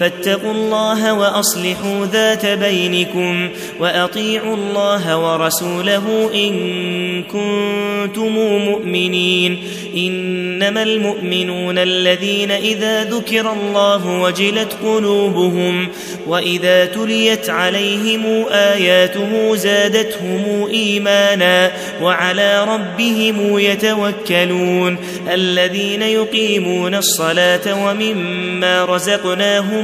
فاتقوا الله وأصلحوا ذات بينكم وأطيعوا الله ورسوله إن كنتم مؤمنين. إنما المؤمنون الذين إذا ذكر الله وجلت قلوبهم وإذا تليت عليهم آياته زادتهم إيمانا وعلى ربهم يتوكلون. الذين يقيمون الصلاة ومما رزقناهم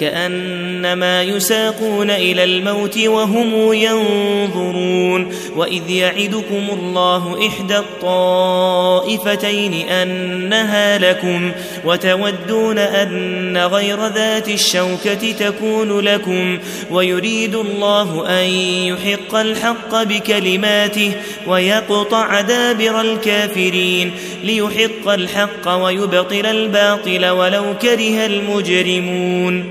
كأنما يساقون إلى الموت وهم ينظرون وإذ يعدكم الله إحدى الطائفتين أنها لكم وتودون أن غير ذات الشوكة تكون لكم ويريد الله أن يحق الحق بكلماته ويقطع دابر الكافرين ليحق الحق ويبطل الباطل ولو كره المجرمون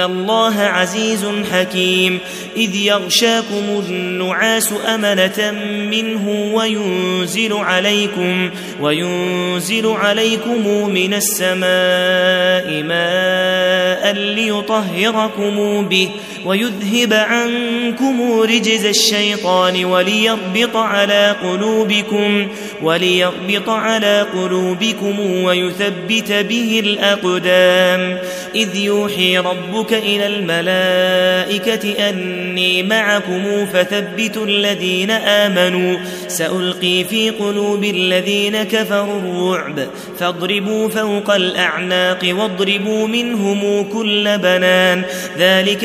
الله عزيز حكيم إذ يغشاكم النعاس أمنة منه وينزل عليكم وينزل عليكم من السماء ماء ليطهركم به ويذهب عنكم رجز الشيطان وليربط على قلوبكم وليربط على قلوبكم ويثبت به الأقدام. إذ يوحي ربك إلى الملائكة أني معكم فثبتوا الذين آمنوا. سألقي في قلوب الذين كفروا الرعب. فاضربوا فوق الأعناق واضربوا منهم كل بنان. ذلك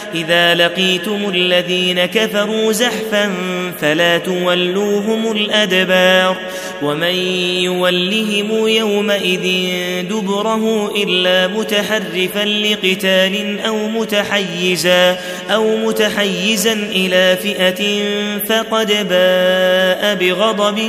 إذا لقيتم الذين كفروا زحفا فلا تولوهم الأدبار ومن يولهم يومئذ دبره إلا متحرفا لقتال أو متحيزا أو متحيزا إلى فئة فقد باء بغضب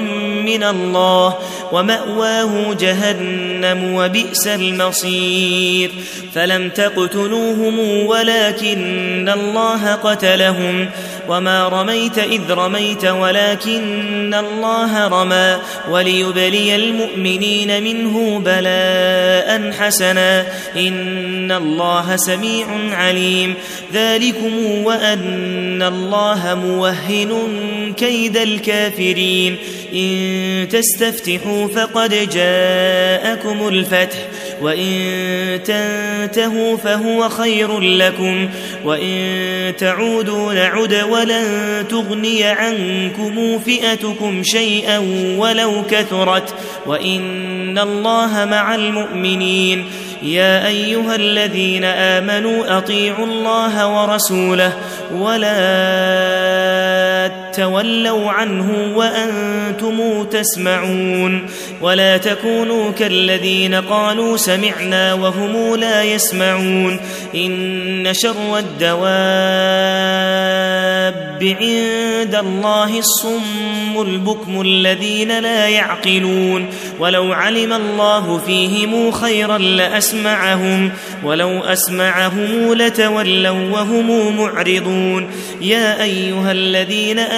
من الله ومأواه جهنم وبئس المصير. فلم تقتلوهم ولكن الله قتلهم. وما رميت إذ رميت ولكن الله رمى. وليبلي المؤمنين منه بلاء حسنا. إن الله سميع عليم. ذلكم وأن الله موهن كيد الكافرين. إن تستفتحوا فقد جاءكم الفتح وإن تنتهوا فهو خير لكم وإن تعودوا نعد ولن تغني عنكم فئتكم شيئا ولو كثرت وإن الله مع المؤمنين. يا أيها الذين آمنوا أطيعوا الله ورسوله ولا تولوا عنه وأنتم تسمعون. ولا تكونوا كالذين قالوا سمعنا وهم لا يسمعون. إن شر الدواب عند الله الصم البكم الذين لا يعقلون. ولو علم الله فيهم خيرا لأسمعهم ولو أسمعهم لتولوا وهم معرضون. يا أيها الذين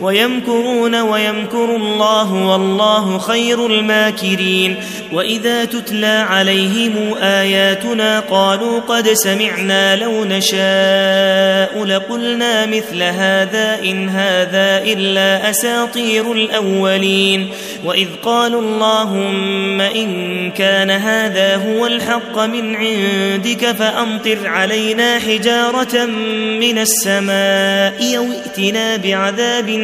ويمكرون ويمكر الله والله خير الماكرين. وإذا تتلى عليهم آياتنا قالوا قد سمعنا لو نشاء لقلنا مثل هذا إن هذا إلا أساطير الأولين. وإذ قالوا اللهم إن كان هذا هو الحق من عندك فأمطر علينا حجارة من السماء أو ائتنا بعذاب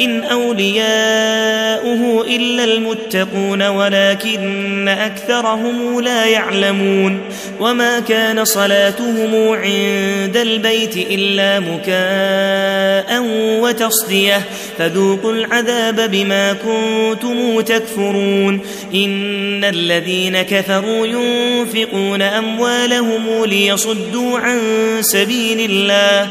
إن أولياؤه إلا المتقون ولكن أكثرهم لا يعلمون وما كان صلاتهم عند البيت إلا مكاء وتصدية فذوقوا العذاب بما كنتم تكفرون إن الذين كفروا ينفقون أموالهم ليصدوا عن سبيل الله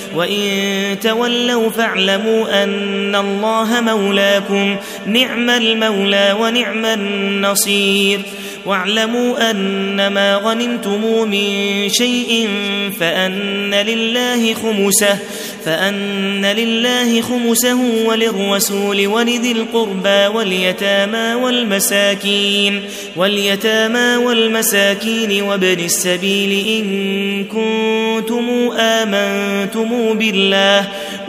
وإن تولوا فاعلموا أن الله مولاكم نعم المولى ونعم النصير. واعلموا أن ما غنمتم من شيء فأن لله خمسه فأن لله خمسه وللرسول ولذي القربى واليتامى والمساكين واليتامى والمساكين وابن السبيل إن كنتم آمنتم بالله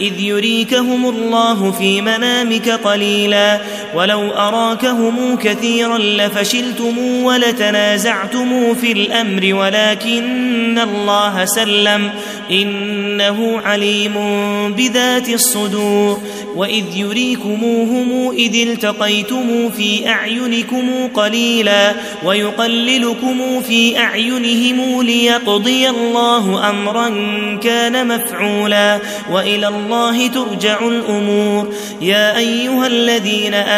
إذ يريكهم الله في منامك قليلا ولو أراكهم كثيرا لفشلتم ولتنازعتم في الأمر ولكن الله سلم. إنه عليم بذات الصدور. وإذ يريكموهم إذ التقيتم في أعينكم قليلا ويقللكم في أعينهم ليقضي الله أمرا كان مفعولا. وإلى الله ترجع الأمور. يا أيها الذين آمنوا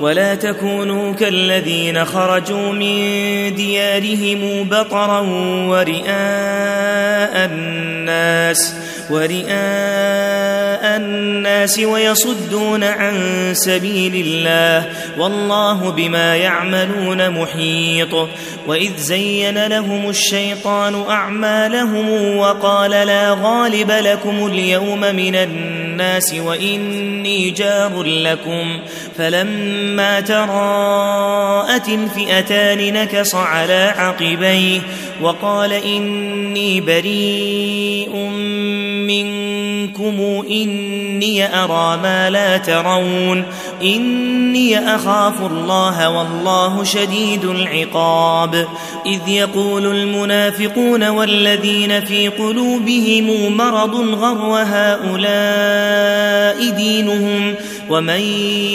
ولا تكونوا كالذين خرجوا من ديارهم بطرا ورئاء الناس ورئاء الناس ويصدون عن سبيل الله والله بما يعملون محيط وإذ زين لهم الشيطان أعمالهم وقال لا غالب لكم اليوم من الناس وإني جار لكم فلما تراءت الفئتان نكص على عقبيه وقال إني بريء منكم إني أرى ما لا ترون إني أخاف الله والله شديد العقاب. إذ يقول المنافقون والذين في قلوبهم مرض غر هؤلاء دينهم ومن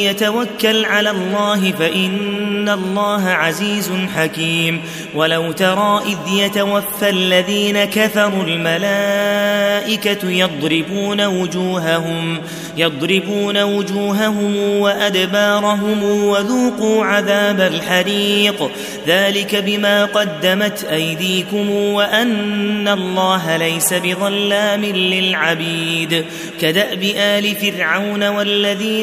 يتوكل على الله فإن الله عزيز حكيم. ولو ترى إذ يتوفى الذين كفروا الملائكة يضربون وجوههم يضربون وجوههم وأدبارهم وذوقوا عذاب الحريق. ذلك بما قدمت أيديكم وأن الله ليس بظلام للعبيد. كدأب آل فرعون والذين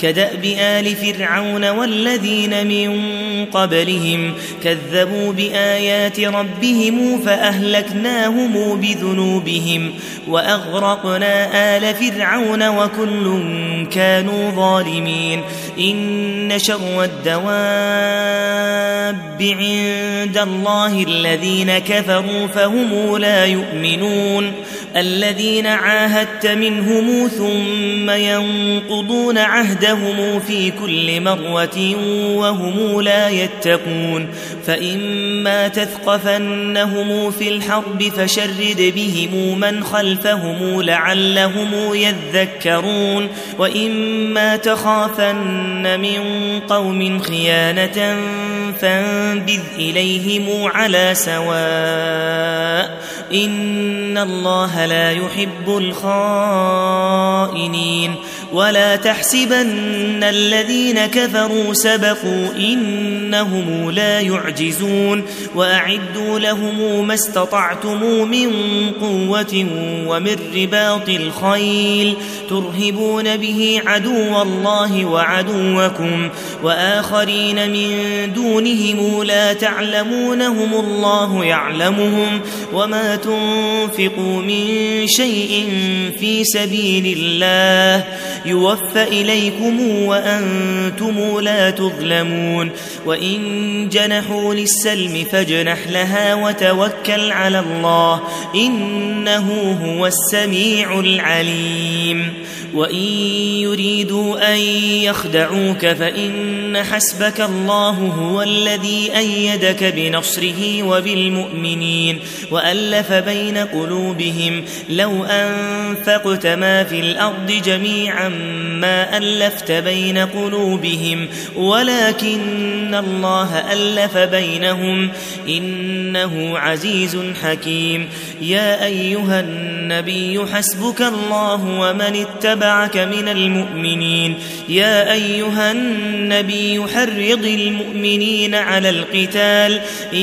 كدأب آل فرعون والذين من قبلهم كذبوا بآيات ربهم فأهلكناهم بذنوبهم وأغرقنا آل فرعون وكل كانوا ظالمين إن شر الدواب عند الله الذين كفروا فهم لا يؤمنون الذين عاهدت منهم ثم ينقضون عهدهم في كل مرة وهم لا يتقون فإما تثقفنهم في الحرب فشرد بهم من خلفهم لعلهم يذكرون وإما تخافن من قوم خيانة فانبذ إليهم على سواء إن الله لا يحب الخائنين ولا تحسبن الذين كفروا سبقوا إنهم لا يعجزون وأعدوا لهم ما استطعتم من قوة ومن رباط الخيل ترهبون به عدو الله وعدوكم وآخرين من دونهم لا تعلمونهم الله يعلمهم وما تنفقوا من شيء في سبيل الله يوفى إليكم وأنتم لا تظلمون وإن جنحوا للسلم فاجنح لها وتوكل على الله إنه هو السميع العليم وإن يريدوا أن يخدعوك فإن حسبك الله هو الذي أيدك بنصره وبالمؤمنين وألف بين قلوبهم لو أنفقت ما في الأرض جميعا ما ألفت بين قلوبهم ولكن الله ألف بينهم إنه عزيز حكيم يا أيها النبي حسبك الله ومن اتبعك من المؤمنين. يا أيها النبي حرض المؤمنين على القتال. إن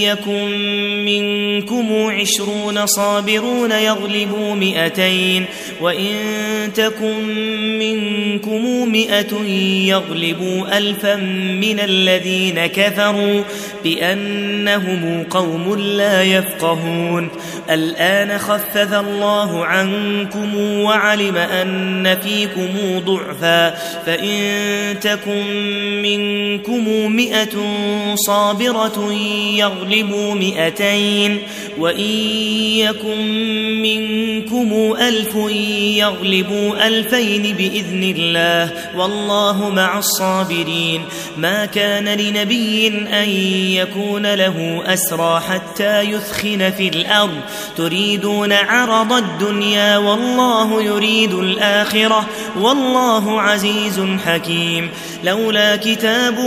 يكن منكم عشرون صابرون يغلبوا مئتين. وإن تكن منكم مئة يغلبوا ألفا من الذين كفروا. بأنهم قوم لا يفقهون. الآن خفف الله عنكم وعلم أن فيكم ضعفا. فإن تكن منكم مئة صابرة يغلبوا مئتين. وإن يكن منكم ألف يغلبوا ألفين بإذن الله. والله مع الصابرين. ما كان لنبي أن يكون له أسرى حتى يثخن في الأرض. تريدون عرض الدنيا والله يريد الآخرة. والله عزيز حكيم. لولا كتاب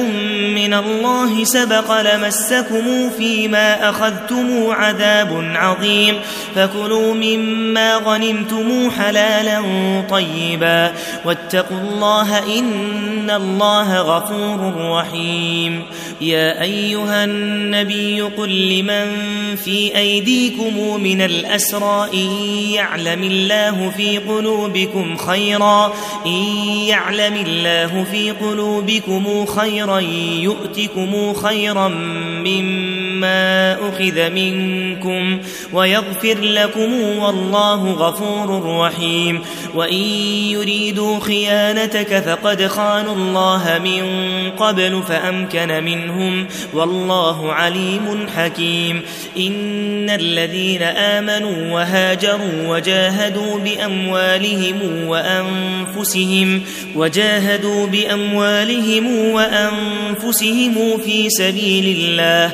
من الله سبق لمسكم فيما أخذتم عذاب عظيم. فكلوا مما غنمتم حلالا طيبا. واتقوا الله إن الله غفور رحيم. يا أيها النبي قل لمن في أيديكم من الأسرى إن يعلم الله في قلوبكم خيرا إن يعلم الله في قلوبكم خيرا يؤتكم خيرا مما أخذ منكم ويغفر لكم والله غفور رحيم وإن يريدوا خيانتك فقد خانوا الله من قبل فأمكن منهم والله عليم حكيم إن الذين آمنوا وهاجروا وجاهدوا بأموالهم وأنفسهم وجاهدوا بأموالهم وأنفسهم في سبيل الله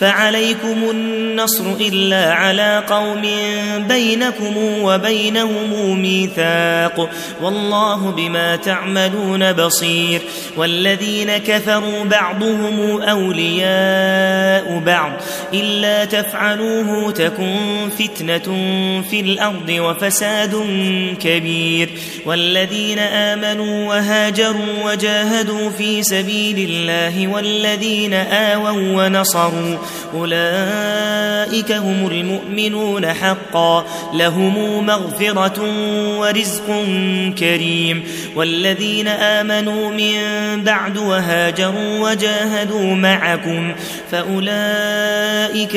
فعليكم النصر إلا على قوم بينكم وبينهم ميثاق والله بما تعملون بصير والذين كفروا بعضهم أولياء بعض إلا تفعلوه تكن فتنة في الأرض وفساد كبير والذين آمنوا وهاجروا وجاهدوا في سبيل الله والذين آووا ونصروا أولئك هم المؤمنون حقا لهم مغفرة ورزق كريم والذين آمنوا من بعد وهاجروا وجاهدوا معكم فأولئك